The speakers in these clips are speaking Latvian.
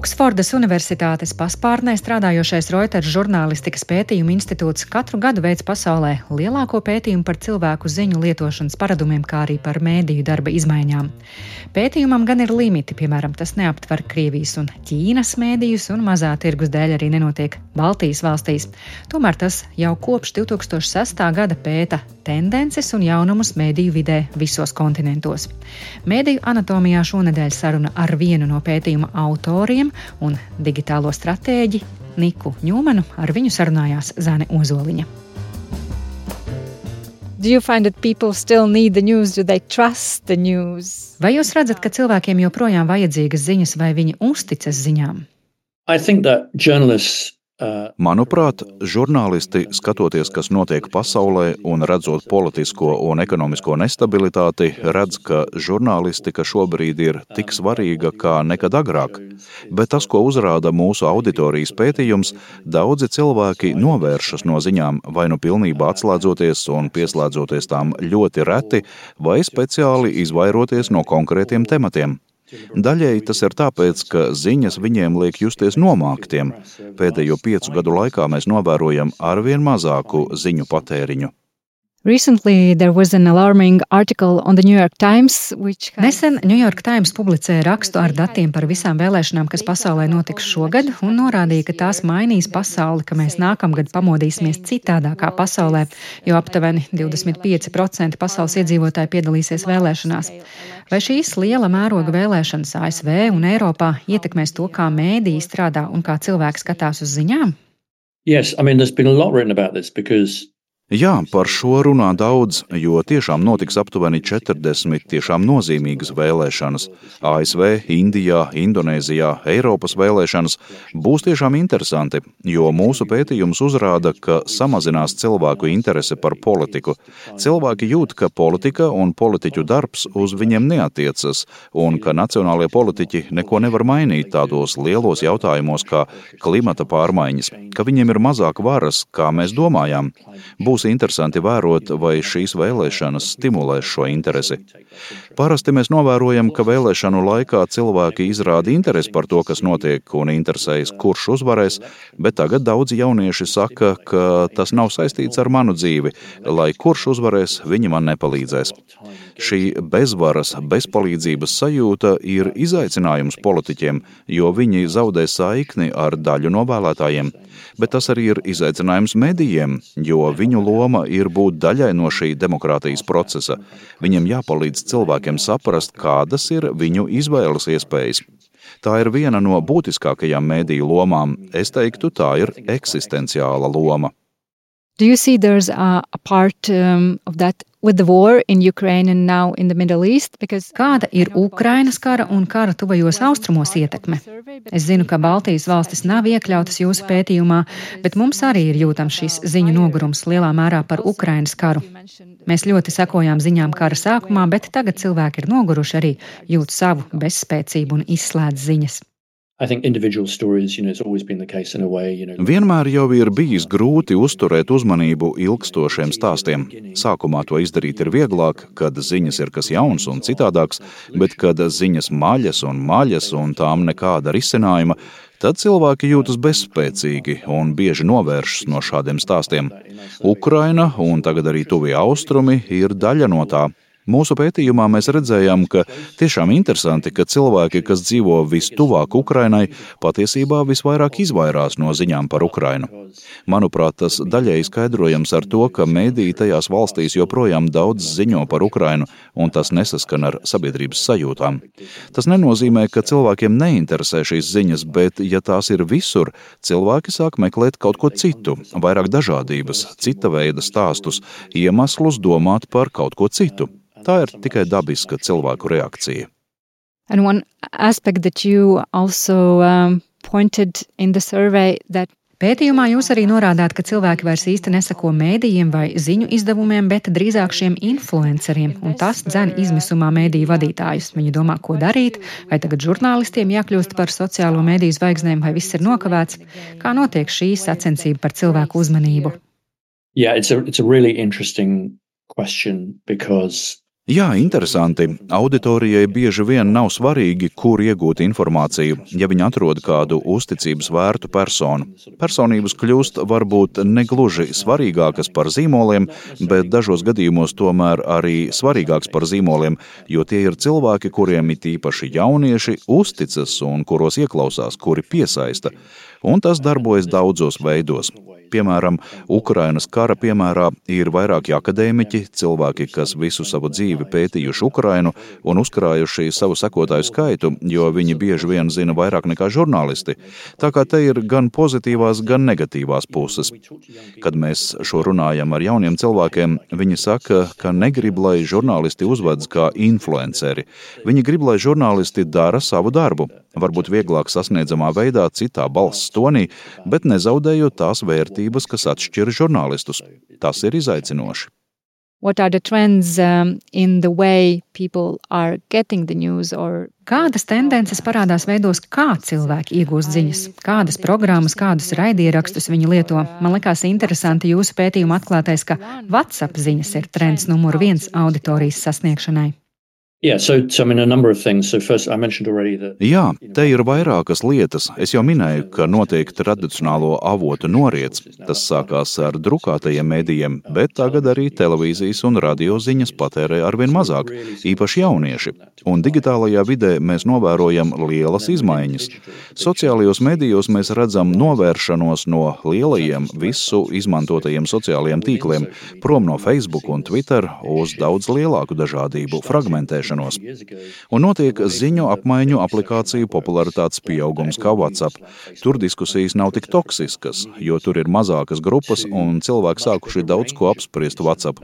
Oksfordas Universitātes paspārnē strādājošais Reuters žurnālistikas pētījuma institūts katru gadu veids pasaulē lielāko pētījumu par cilvēku ziņu lietošanas paradumiem, kā arī par mēdīju darba izmaiņām. Pētījumam gan ir limiti, piemēram, tas neaptver Krievijas un Ķīnas mēdījus, un mazā tirgus dēļ arī nenotiek Baltijas valstīs. Tomēr tas jau kopš 2006. gada pēta tendences un jaunumus mēdīju vidē visos kontinentos. Mēdīju anatomijā šonadēļ saruna ar vienu no pētījuma autoriem uzņēmējiem un digitālo stratēģi Niku Ņūmanu. Ar viņu sarunājās Zane Ozoliņa. Vai jūs redzat, ka cilvēkiem joprojām vajadzīgas ziņas, vai viņi uzticas ziņām? I think that journalists Manuprāt, žurnālisti, skatoties, kas notiek pasaulē un redzot politisko un ekonomisko nestabilitāti, redz, ka žurnālistika šobrīd ir tik svarīga kā nekad agrāk. Bet tas, ko uzrāda mūsu auditorijas pētījums, daudzi cilvēki novēršas no ziņām, vai nu pilnībā atslēdzoties un pieslēdzoties tām ļoti reti, vai speciāli izvairoties no konkrētiem tematiem. Daļēji tas ir tāpēc, ka ziņas viņiem liek justies nomāktiem. Pēdējo piecu gadu laikā mēs novērojam arvien mazāku ziņu patēriņu. Recently, there was an alarming article on the New York Times, which has... Nesen New York Times publicēja rakstu ar datiem par visām vēlēšanām, kas pasaulē notiks šogad, un norādīja, ka tās mainīs pasauli, ka mēs nākamgad pamodīsimies citādākā pasaulē, jo aptuveni 25% pasaules iedzīvotāji piedalīsies vēlēšanās. Vai šīs liela mēroga vēlēšanas ASV un Eiropā ietekmēs to, kā mēdīji strādā un kā cilvēki skatās uz ziņām? Yes, I mean, there's been a lot written about this because Jā, par šo runā daudz, jo tiešām notiks aptuveni 40 tiešām nozīmīgas vēlēšanas. ASV, Indijā, Indonēzijā, Eiropas vēlēšanas būs tiešām interesanti, jo mūsu pētījums uzrāda, ka samazinās cilvēku interese par politiku. Cilvēki jūt, ka politika un politiķu darbs uz viņiem neatiecas, un ka nacionālie politiķi neko nevar mainīt tādos lielos jautājumos kā klimata pārmaiņas, ka viņiem ir mazāk varas, kā mēs domājām. Būs būs interesanti vērot, vai šīs vēlēšanas stimulēs šo interesi. Parasti mēs novērojam, ka vēlēšanu laikā cilvēki izrāda interesi par to, kas notiek, un interesējas, kurš uzvarēs, bet tagad daudzi jaunieši saka, ka tas nav saistīts ar manu dzīvi, lai kurš uzvarēs, viņi man nepalīdzēs. Šī bezvaras, bezpalīdzības sajūta ir izaicinājums politiķiem, jo viņi zaudē saikni ar daļu no vēlētājiem bet tas arī ir izaicinājums medijiem, jo viņu loma ir būt daļai no šī demokrātijas procesa. Viņiem jāpalīdz cilvēkiem saprast, kādas ir viņu izvēles iespējas. Tā ir viena no būtiskākajām mēdīju lomām. Es teiktu, tā ir eksistenciāla loma. Do you see there's a, a part um, of that Kāda ir Ukrainas kara un kara tuvajos austrumos ietekme? Es zinu, ka Baltijas valstis nav iekļautas jūsu pētījumā, bet mums arī ir jūtams šis ziņu nogurums lielā mērā par Ukrainas karu. Mēs ļoti sekojām ziņām kara sākumā, bet tagad cilvēki ir noguruši arī jūt savu bezspēcību un izslēdz ziņas. Vienmēr jau ir bijis grūti uzturēt uzmanību ilgstošiem stāstiem. Sākumā to izdarīt ir vieglāk, kad ziņas ir kas jauns un citādāks, bet kad ziņas maļas un maļas un tām nekāda risinājuma, tad cilvēki jūtas bezspēcīgi un bieži novēršas no šādiem stāstiem. Ukraina un tagad arī tuvie austrumi ir daļa no tā. Mūsu pētījumā mēs redzējām, ka tiešām interesanti, ka cilvēki, kas dzīvo vistuvāk Ukrainai, patiesībā visvairāk izvairās no ziņām par Ukrainu. Manuprāt, tas daļēji skaidrojams ar to, ka mēdīji tajās valstīs joprojām daudz ziņo par Ukrainu, un tas nesaskan ar sabiedrības sajūtām. Tas nenozīmē, ka cilvēkiem neinteresē šīs ziņas, bet, ja tās ir visur, cilvēki sāk meklēt kaut ko citu, vairāk dažādības, cita veida stāstus, iemeslus domāt par kaut ko citu. Tā ir tikai dabiska cilvēku reakcija. And one aspect that you also um, pointed in the survey that Pētījumā jūs arī norādāt, ka cilvēki vairs īsti nesako mēdījiem vai ziņu izdevumiem, bet drīzāk šiem influenceriem, un tas dzen izmisumā mēdīju vadītājus. Viņi domā, ko darīt, vai tagad žurnālistiem jākļūst par sociālo mēdīju zvaigznēm, vai viss ir nokavēts. Kā notiek šī sacensība par cilvēku uzmanību? Yeah, it's a, it's a really interesting question because Jā, interesanti. Auditorijai bieži vien nav svarīgi, kur iegūt informāciju, ja viņi atrod kādu uzticības vērtu personu. Personības kļūst varbūt negluži svarīgākas par zīmoliem, bet dažos gadījumos tomēr arī svarīgākas par zīmoliem, jo tie ir cilvēki, kuriem it īpaši jaunieši uzticas un kuros ieklausās, kuri piesaista. Un tas darbojas daudzos veidos. Piemēram, Ukrainas kara piemērā ir vairāki akadēmiķi, cilvēki, kas visu savu dzīvi pētījuši Ukrainu un uzkrājuši savu sekotāju skaitu, jo viņi bieži vien zina vairāk nekā žurnālisti. Tā kā te ir gan pozitīvās, gan negatīvās puses. Kad mēs šo runājam ar jauniem cilvēkiem, viņi saka, ka negrib, lai žurnālisti uzvedas kā influenceri. Viņi grib, lai žurnālisti dara savu darbu, varbūt vieglāk sasniedzamā veidā, citā balss tonī, bet nezaudējot tās vērtības, kas atšķir žurnālistus. Tas ir izaicinoši. What are the trends um, in the way people are getting the news? Or... Kādas tendences parādās veidos, kā cilvēki iegūst ziņas, kādas programmas, kādus raidierakstus viņi lieto? Man liekas interesanti jūsu pētījuma atklātais, ka WhatsApp ziņas ir trends numur viens auditorijas sasniegšanai. Jā, te ir vairākas lietas. Es jau minēju, ka notiek tradicionālo avotu noriets. Tas sākās ar drukātajiem mēdījiem, bet tagad arī televīzijas un radio ziņas patērē arvien mazāk, īpaši jaunieši. Un digitālajā vidē mēs novērojam lielas izmaiņas. Sociālajos medijos mēs redzam novēršanos no lielajiem visu izmantotajiem sociālajiem tīkliem, prom no Facebook un Twitter uz daudz lielāku dažādību, fragmentēšanu izmantošanos. Un notiek ziņu apmaiņu aplikāciju popularitātes pieaugums kā WhatsApp. Tur diskusijas nav tik toksiskas, jo tur ir mazākas grupas un cilvēki sākuši daudz ko apspriest WhatsApp.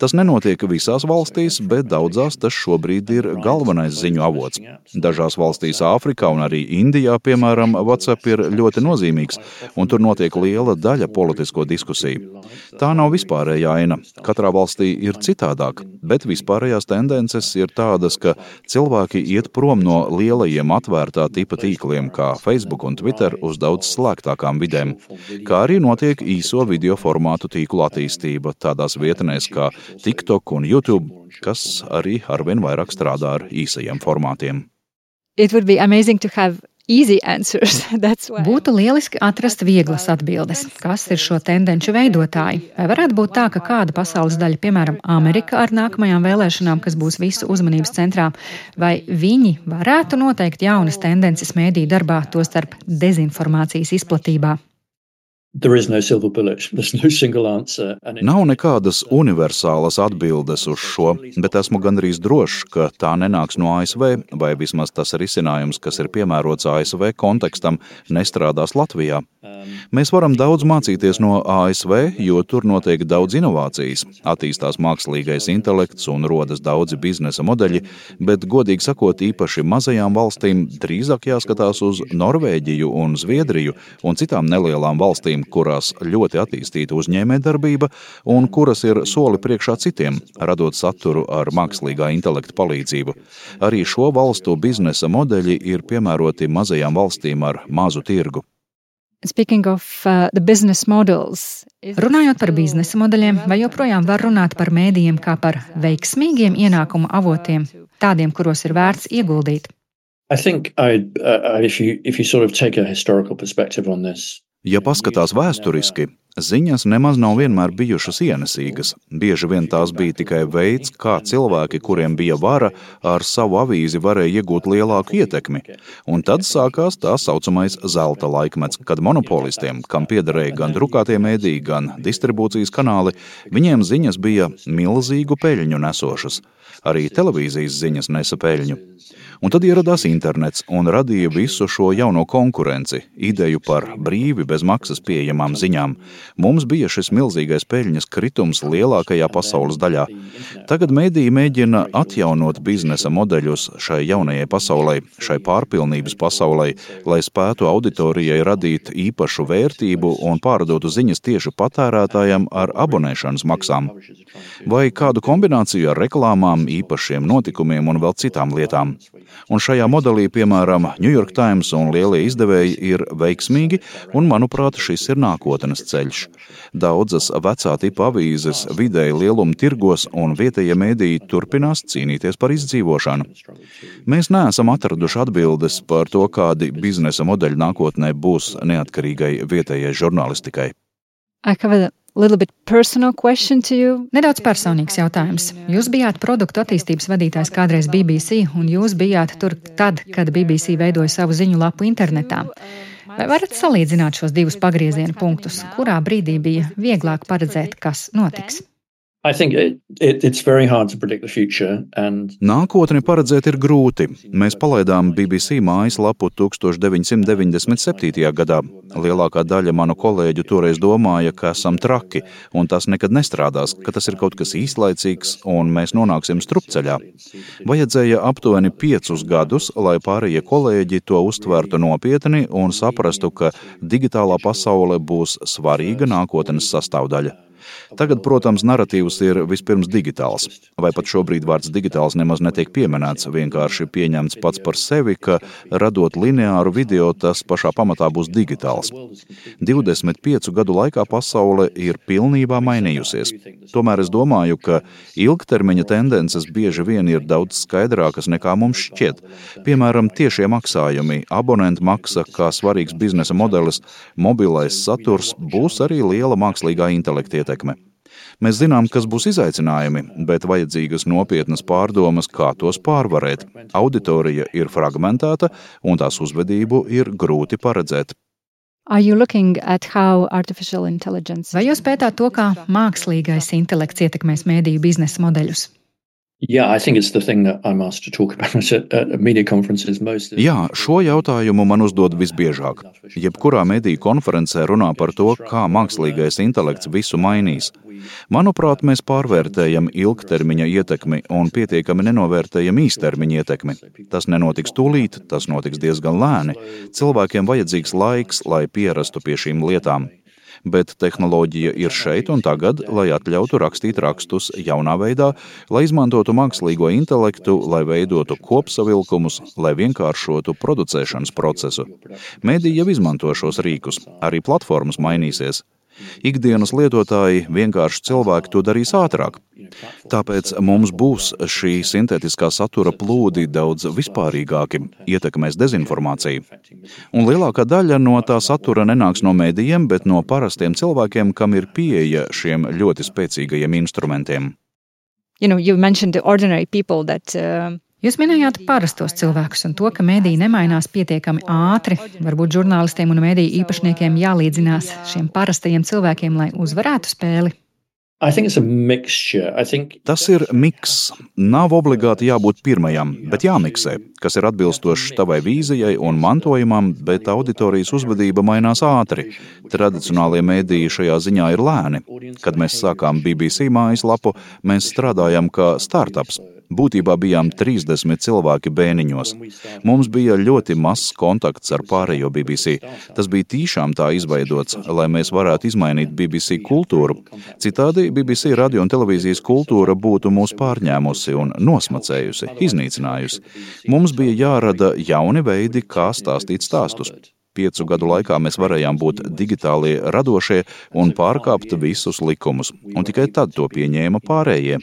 Tas nenotiek visās valstīs, bet daudzās tas šobrīd ir galvenais ziņu avots. Dažās valstīs, Āfrikā un arī Indijā, piemēram, WhatsApp ir ļoti nozīmīgs, un tur notiek liela daļa politisko diskusiju. Tā nav vispārējā aina. Katrā valstī ir citādāk, bet vispārējās tendences ir tādas, ka cilvēki iet prom no lielajiem atvērtā tipa tīkliem, kā Facebook un Twitter, uz daudz slēgtākām vidēm, kā arī notiek īso video formātu tīklu attīstība tādās vietnēs kā TikTok un YouTube, kas arī arvien vairāk strādā ar īsajiem formātiem. It would be amazing to have Būtu lieliski atrast vieglas atbildes, kas ir šo tendenci veidotāji. Vai varētu būt tā, ka kāda pasaules daļa, piemēram, Amerika ar nākamajām vēlēšanām, kas būs visu uzmanības centrā, vai viņi varētu noteikt jaunas tendences mēdī darbā, tostarp dezinformācijas izplatībā? Nav nekādas universālas atbildes uz šo, bet esmu gandrīz drošs, ka tā nenāks no ASV, vai vismaz tas risinājums, kas ir piemērots ASV kontekstam, nestrādās Latvijā. Mēs varam daudz mācīties no ASV, jo tur notiek daudz inovācijas, attīstās mākslīgais intelekts un rodas daudzi biznesa modeļi, bet, godīgi sakot, īpaši mazajām valstīm drīzāk jāskatās uz Norvēģiju un Zviedriju un citām nelielām valstīm kurās ļoti attīstīta uzņēmējdarbība un kuras ir soli priekšā citiem, radot saturu ar mākslīgā intelekta palīdzību. Arī šo valstu biznesa modeļi ir piemēroti mazajām valstīm ar mazu tirgu. Of, uh, models, Runājot par biznesa modeļiem, vai joprojām var runāt par mēdījiem kā par veiksmīgiem ienākuma avotiem, tādiem, kuros ir vērts ieguldīt? I think I'd, uh, if you if you sort of take a historical perspective on this, Ja paskatās vēsturiski, ziņas nemaz nav vienmēr bijušas ienesīgas. Bieži vien tās bija tikai veids, kā cilvēki, kuriem bija vara, ar savu avīzi varēja iegūt lielāku ietekmi. Un tad sākās tā saucamais zelta laikmets, kad monopolistiem, kam piederēja gan drukātie mēdīji, gan distribūcijas kanāli, viņiem ziņas bija milzīgu peļņu nesošas. Arī televīzijas ziņas nesa peļņu. Un tad ieradās internets un radīja visu šo jauno konkurenci, ideju par brīvi bez maksas pieejamām ziņām. Mums bija šis milzīgais peļņas kritums lielākajā pasaules daļā. Tagad mēdīji mēģina atjaunot biznesa modeļus šai jaunajai pasaulē, šai pārpilnības pasaulē, lai spētu auditorijai radīt īpašu vērtību un pārdotu ziņas tieši patērētājiem ar abonēšanas maksām. Vai kādu kombināciju ar reklāmām, īpašiem notikumiem un vēl citām lietām. Un šajā modelī, piemēram, New York Times un lielie izdevēji ir veiksmīgi, un, manuprāt, šis ir nākotnes ceļš. Daudzas vecā tipa avīzes vidēji lieluma tirgos un vietējie mēdīji turpinās cīnīties par izdzīvošanu. Mēs neesam atraduši atbildes par to, kādi biznesa modeļi nākotnē būs neatkarīgai vietējai žurnālistikai. I have a Nedaudz personīgs jautājums. Jūs bijāt produktu attīstības vadītājs kādreiz BBC, un jūs bijāt tur tad, kad BBC veidoja savu ziņu lapu internetā. Vai varat salīdzināt šos divus pagrieziena punktus, kurā brīdī bija vieglāk paredzēt, kas notiks? It, it. Nākotni paredzēt ir grūti. Mēs palaidām BBC mājaslapu 1997. gadā. Lielākā daļa manu kolēģu toreiz domāja, ka esam traki, un tas nekad nestrādās, ka tas ir kaut kas īslaicīgs, un mēs nonāksim strupceļā. Vajadzēja aptuveni piecus gadus, lai pārējie kolēģi to uztvērtu nopietni un saprastu, ka digitālā pasaule būs svarīga nākotnes sastāvdaļa. Tagad, protams, narratīvs ir vispirms digitāls, vai pat šobrīd vārds digitāls nemaz netiek pieminēts, vienkārši pieņemts pats par sevi, ka radot lineāru video, tas pašā pamatā būs digitāls. 25 gadu laikā pasaule ir pilnībā mainījusies. Tomēr es domāju, ka ilgtermiņa tendences bieži vien ir daudz skaidrākas nekā mums šķiet. Piemēram, tiešie maksājumi, abonentu maksa kā svarīgs biznesa modelis, mobilais saturs būs arī liela mākslīgā intelekta ietekme. Mēs zinām, kas būs izaicinājumi, bet vajadzīgas nopietnas pārdomas, kā tos pārvarēt. Auditorija ir fragmentēta, un tās uzvedību ir grūti paredzēt. Vai jūs pētāt to, kā mākslīgais intelekts ietekmēs mēdīju biznesa modeļus? Jā, šo jautājumu man uzdod visbiežāk. Jebkurā mediju konferencē runā par to, kā mākslīgais intelekts visu mainīs. Manuprāt, mēs pārvērtējam ilgtermiņa ietekmi un pietiekami nenovērtējam īstermiņa ietekmi. Tas nenotiks tūlīt, tas notiks diezgan lēni. Cilvēkiem vajadzīgs laiks, lai pierastu pie šīm lietām bet tehnoloģija ir šeit un tagad, lai atļautu rakstīt rakstus jaunā veidā, lai izmantotu mākslīgo intelektu, lai veidotu kopsavilkumus, lai vienkāršotu producēšanas procesu. Mēdī jau izmanto šos rīkus, arī platformas mainīsies. Ikdienas lietotāji, vienkārši cilvēki to darīs ātrāk. Tāpēc mums būs šī sintētiskā satura plūdi daudz vispārīgāki, ietekmēs dezinformāciju. Un lielākā daļa no tā satura nenāks no mēdījiem, bet no parastiem cilvēkiem, kam ir pieeja šiem ļoti spēcīgajiem instrumentiem. You know, you mentioned the ordinary people that uh... Jūs minējāt parastos cilvēkus un to, ka mēdī nemainās pietiekami ātri. Varbūt žurnālistiem un mēdīju īpašniekiem jālīdzinās šiem parastajiem cilvēkiem, lai uzvarētu spēli. Think... Tas ir miks. Nav obligāti jābūt pirmajam, bet jāmiksē, kas ir atbilstošs tavai vīzijai un mantojumam, bet auditorijas uzvedība mainās ātri. Tradicionālie mēdīji šajā ziņā ir lēni. Kad mēs sākām BBC mājaslapu, mēs strādājām kā startups. Būtībā bijām 30 cilvēki bēniņos. Mums bija ļoti mazs kontakts ar pārējo BBC. Tas bija tīšām tā izveidots, lai mēs varētu izmainīt BBC kultūru. Citādi BBC radio un televīzijas kultūra būtu mūs pārņēmusi un nosmacējusi, iznīcinājusi. Mums bija jārada jauni veidi, kā stāstīt stāstus. Piecu gadu laikā mēs varējām būt digitāli radošie un pārkāpt visus likumus, un tikai tad to pieņēma pārējie.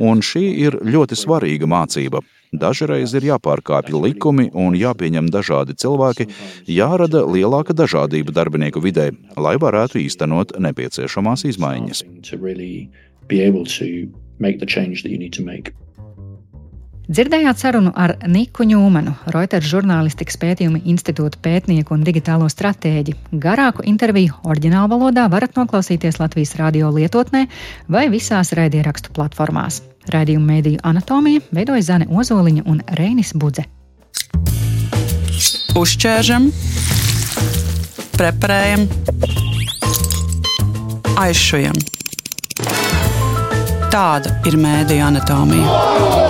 Un šī ir ļoti svarīga mācība. Dažreiz ir jāpārkāpj likumi un jāpieņem dažādi cilvēki, jārada lielāka dažādība darbinieku vidē, lai varētu īstenot nepieciešamās izmaiņas. Dzirdējāt sarunu ar Niku Ņūmanu, Reuters žurnālistikas pētījuma institūta pētnieku un digitālo stratēģi. Garāku interviju oriģinālu valodā varat noklausīties Latvijas radio lietotnē vai visās raidierakstu platformās. Raidījumu mēdīju anatomija veidoja Zane Ozoliņa un Reinis Budze. Uzķēršam, preparējam, Aizšujam. Tāda ir mēdīņa anatomija.